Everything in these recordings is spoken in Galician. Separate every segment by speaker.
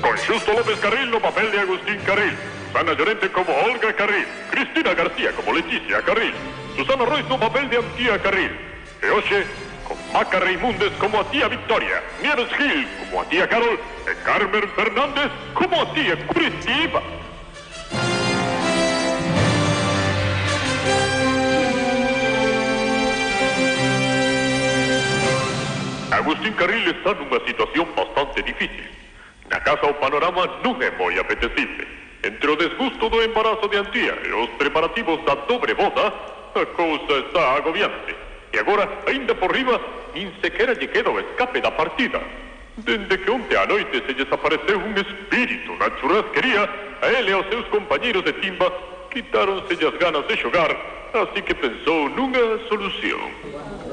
Speaker 1: Con Justo López Carril no papel de Agustín Carril. Susana Llorente como Olga Carril. Cristina García como Leticia Carril. Susana Royce no papel de Antía Carril. E hoxe, con Maca Raimundes como a tía Victoria. Nieves Gil como a tía Carol. E Carmen Fernández como a tía Curitiba. Agustín Carril está nunha situación bastante difícil. Na casa o panorama non é moi apetecible. Entre o desgusto do embarazo de Antía e os preparativos da dobre boda, a cousa está agobiante. E agora, aínda por riba, nin sequera lle queda o escape da partida. Dende que onte á noite se lles apareceu un espírito na churrasquería, a ele e aos seus compañeiros de timba quitáronse as ganas de xogar, así que pensou nunha solución.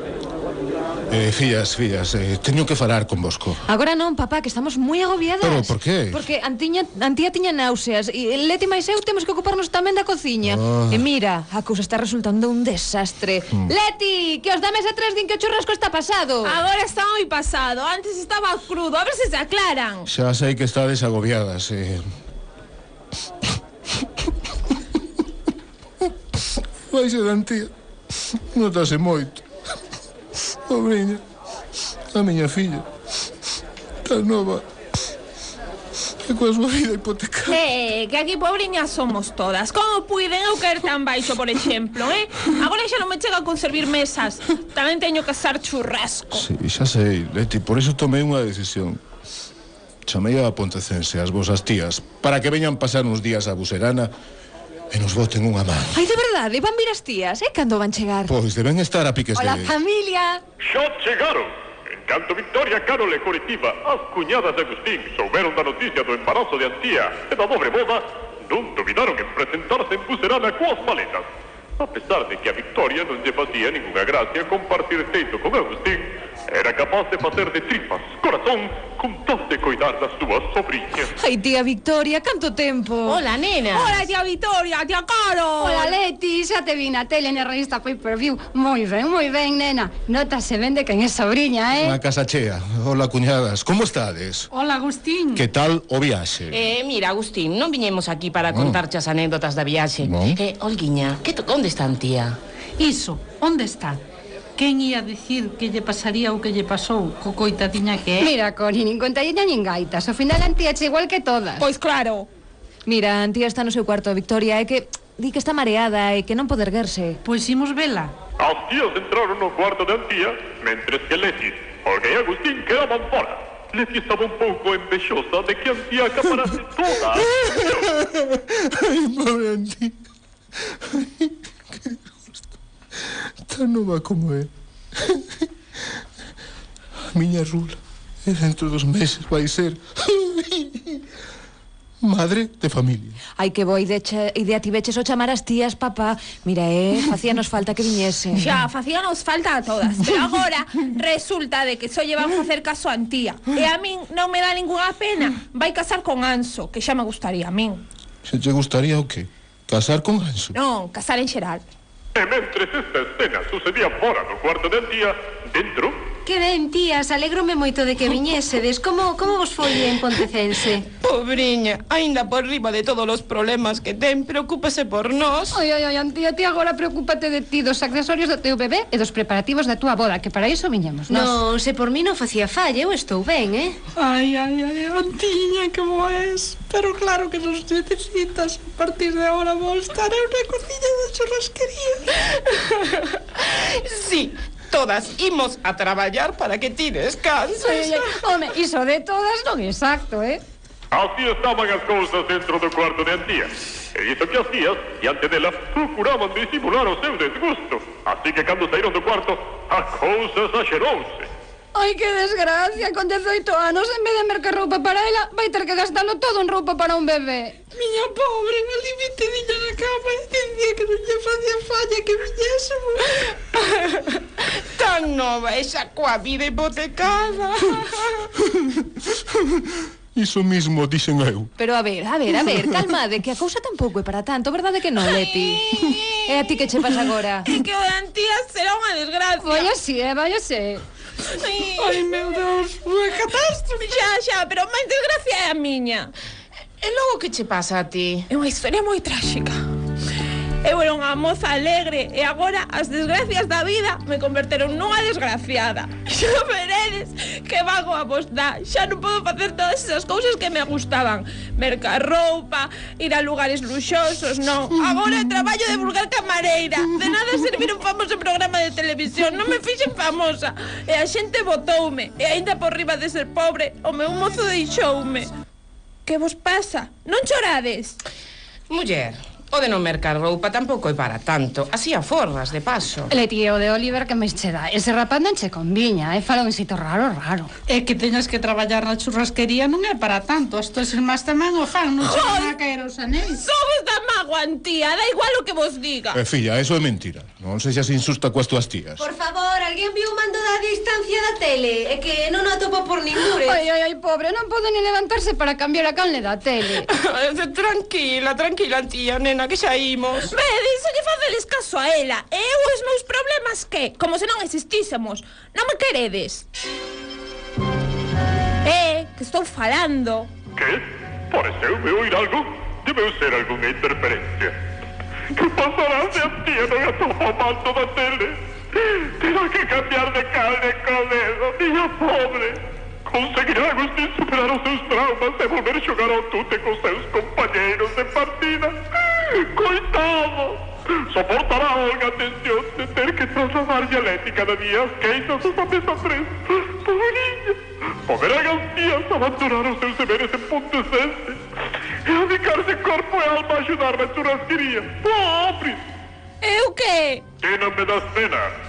Speaker 2: Eh, fillas, fillas, eh, teño que falar con vosco.
Speaker 3: Agora non, papá, que estamos moi agobiadas.
Speaker 2: Pero por qué?
Speaker 3: Porque antiña, antía tiña náuseas e Leti máis eu temos que ocuparnos tamén da cociña.
Speaker 2: Ah.
Speaker 3: E mira, a cousa está resultando un desastre.
Speaker 2: Mm.
Speaker 3: Leti, que os da mesa tres din que o churrasco está pasado.
Speaker 4: Agora está moi pasado, antes estaba crudo, a ver se se aclaran.
Speaker 2: Xa sei que estades agobiadas, eh. Vai ser antía. Notase moito. Pobrinha, a miña filla, tan nova, e coa súa vida hipotecada.
Speaker 4: Eh, eh, que aquí pobriñas somos todas. Como puiden eu caer tan baixo, por exemplo, eh? Agora xa non me chega con servir mesas. Tamén teño que asar churrasco.
Speaker 2: Sí, xa sei, Leti, por iso tomei unha decisión. Chamei a Pontecense, as vosas tías, para que veñan pasar uns días a Buserana e nos boten unha man.
Speaker 3: Ai, de verdade, van vir as tías, eh, cando van chegar?
Speaker 2: Pois deben estar a piques
Speaker 3: Hola,
Speaker 2: de...
Speaker 3: Hola, familia!
Speaker 1: Xa chegaron! En canto Victoria, Carol e Curitiba, as cuñadas de Agustín souberon da noticia do embarazo de Antía e da dobre boda, non duvidaron en presentarse en Pucerana coas maletas. A pesar de que a Victoria non lle facía ninguna gracia compartir teito con Agustín, era capaz de facer de tripas, corazón, con tal de coidar das súas sobrinhas.
Speaker 3: Ai, tía Victoria, canto tempo.
Speaker 5: Hola, nena.
Speaker 4: Hola, tía Victoria, tía Caro.
Speaker 6: Hola Leti, xa te vi na tele na revista Pay Per View Moi ben, moi ben, nena Notase ben de quen é sobrinha, eh?
Speaker 2: Unha casa chea. Hola, cuñadas, como estades?
Speaker 6: Hola Agustín
Speaker 2: Que tal o viaxe?
Speaker 5: Eh, mira, Agustín, non viñemos aquí para contarche as anécdotas da viaxe.
Speaker 2: Non.
Speaker 5: Eh, Olguiña, que onde está a tía?
Speaker 7: Iso, onde está? quen ia dicir que lle pasaría o que lle pasou co coitadiña que é?
Speaker 6: Mira, Coni, nin contadiña nin gaitas. Ao final Antía che igual que todas.
Speaker 4: Pois claro.
Speaker 3: Mira, Antía está no seu cuarto, Victoria, é que di que está mareada e que non poder erguerse.
Speaker 7: Pois imos vela.
Speaker 1: As tías entraron no cuarto de Antía, mentres que Leti, porque Agustín quedaban fora. Leti estaba un pouco envexosa de que Antía acaparase toda.
Speaker 2: Ai, pobre Antía. Casanova como é. A miña rula e dentro dos meses vai ser madre de familia.
Speaker 3: Ai, que boa idea, idea tiveches o chamar as tías, papá. Mira, eh, facíanos falta que viñese.
Speaker 4: Xa, facíanos falta a todas. Pero agora resulta de que só lle van facer caso a antía. E a min non me dá ninguna pena. Vai casar con Anso, que xa me gustaría a min.
Speaker 2: Se te gustaría o que? Casar con Anso?
Speaker 4: Non, casar en xeral.
Speaker 1: E mentre esta escena sucedía fora do cuarto del día, dentro...
Speaker 6: Que ben, tías, alegrome moito de que viñésedes. Como, como vos foi en Pontecense?
Speaker 5: Pobriña, aínda por riba de todos os problemas que ten, preocúpese por nós.
Speaker 6: Ai, ai, ai, Antía, ti agora preocúpate de ti, dos accesorios do teu bebé e dos preparativos da túa boda, que para iso viñemos nós.
Speaker 8: Non, se por mí non facía falla, eu estou ben, eh?
Speaker 7: Ai, ai, ai, Antiña, que boa és. Pero claro que nos necesitas. A partir de agora vou estar en unha cociña churrasquería.
Speaker 5: sí, todas imos a traballar para que ti descanses.
Speaker 6: Home, iso de todas non exacto, eh?
Speaker 1: Así estaban as cousas dentro do cuarto de Antía. E iso que as tías, diante delas, procuraban disimular o seu desgusto. Así que cando saíron do cuarto, a cousa exagerouse.
Speaker 6: Ai, que desgracia, con 18 anos, en vez de mercar roupa para ela, vai ter que gastalo todo en roupa para un bebé.
Speaker 7: Miña pobre, no límite diña
Speaker 5: nova e sacou vida hipotecada.
Speaker 2: Iso mismo dixen eu.
Speaker 3: Pero a ver, a ver, a ver, calmade, que a cousa tampouco é para tanto, verdade que non, Leti? E a ti que che pasa agora?
Speaker 4: É que o de será unha desgracia.
Speaker 6: Vai así, eh, vai así.
Speaker 4: Ai,
Speaker 7: meu Deus, é catástrofe.
Speaker 4: Xa, xa, pero máis desgracia é a miña.
Speaker 5: E logo que che pasa a ti?
Speaker 4: É unha historia moi tráxica. Eu era unha moza alegre e agora as desgracias da vida me converteron nunha desgraciada. Xa veredes que vago a vos dá. Xa non podo facer todas esas cousas que me gustaban. Mercar roupa, ir a lugares luxosos, non. Agora traballo de vulgar camareira. De nada servir un famoso programa de televisión. Non me fixen famosa. E a xente votoume. E aínda por riba de ser pobre, o meu mozo deixoume. Que vos pasa? Non chorades?
Speaker 5: Muller, O de non mercar roupa tampouco é para tanto. Así aforras, de paso.
Speaker 6: Le tío de Oliver que me che dá. Ese rapaz non che conviña, é eh. fala un sitio raro, raro.
Speaker 7: É que teñas que traballar na churrasquería non é para tanto. As tuas irmás tamén o fan, non che van a caer os anéis.
Speaker 4: Somos da maguantía, da igual o que vos diga.
Speaker 2: Eh, filla, eso é mentira. Non sexas insusta coas túas tías.
Speaker 8: Por favor, alguén viu mando da distancia da tele. É que non o atopo por ningures.
Speaker 6: Ai, ai, ai, pobre, non pode ni levantarse para cambiar a canle da tele.
Speaker 5: tranquila, tranquila, tía, nena que xa imos.
Speaker 4: Vedes, se lle facedes caso a ela E eu os meus problemas que? Como se non existísemos Non me queredes Eh, que estou falando
Speaker 1: ¿Qué? Pareceume oír algo? Debe ser alguna interferencia. ¿Qué pasará se a tía non atopa o manto da tele? Terá que cambiar de carne con eso, tía pobre. Conseguirá Agustín superar os seus traumas e volver a xogar ao tute con seus compañeiros de partida? Coitado! Soportará Olga a tensão de ter que transformar dialética da minhas queixas hasta mesa 3. Pobrinha! Poderá Gancias abandonar os seus deveres emputecentes e dedicar-se corpo e alma a ajudar na churrasqueria. Pobre!
Speaker 4: Eu
Speaker 1: quê? não me
Speaker 9: da cena!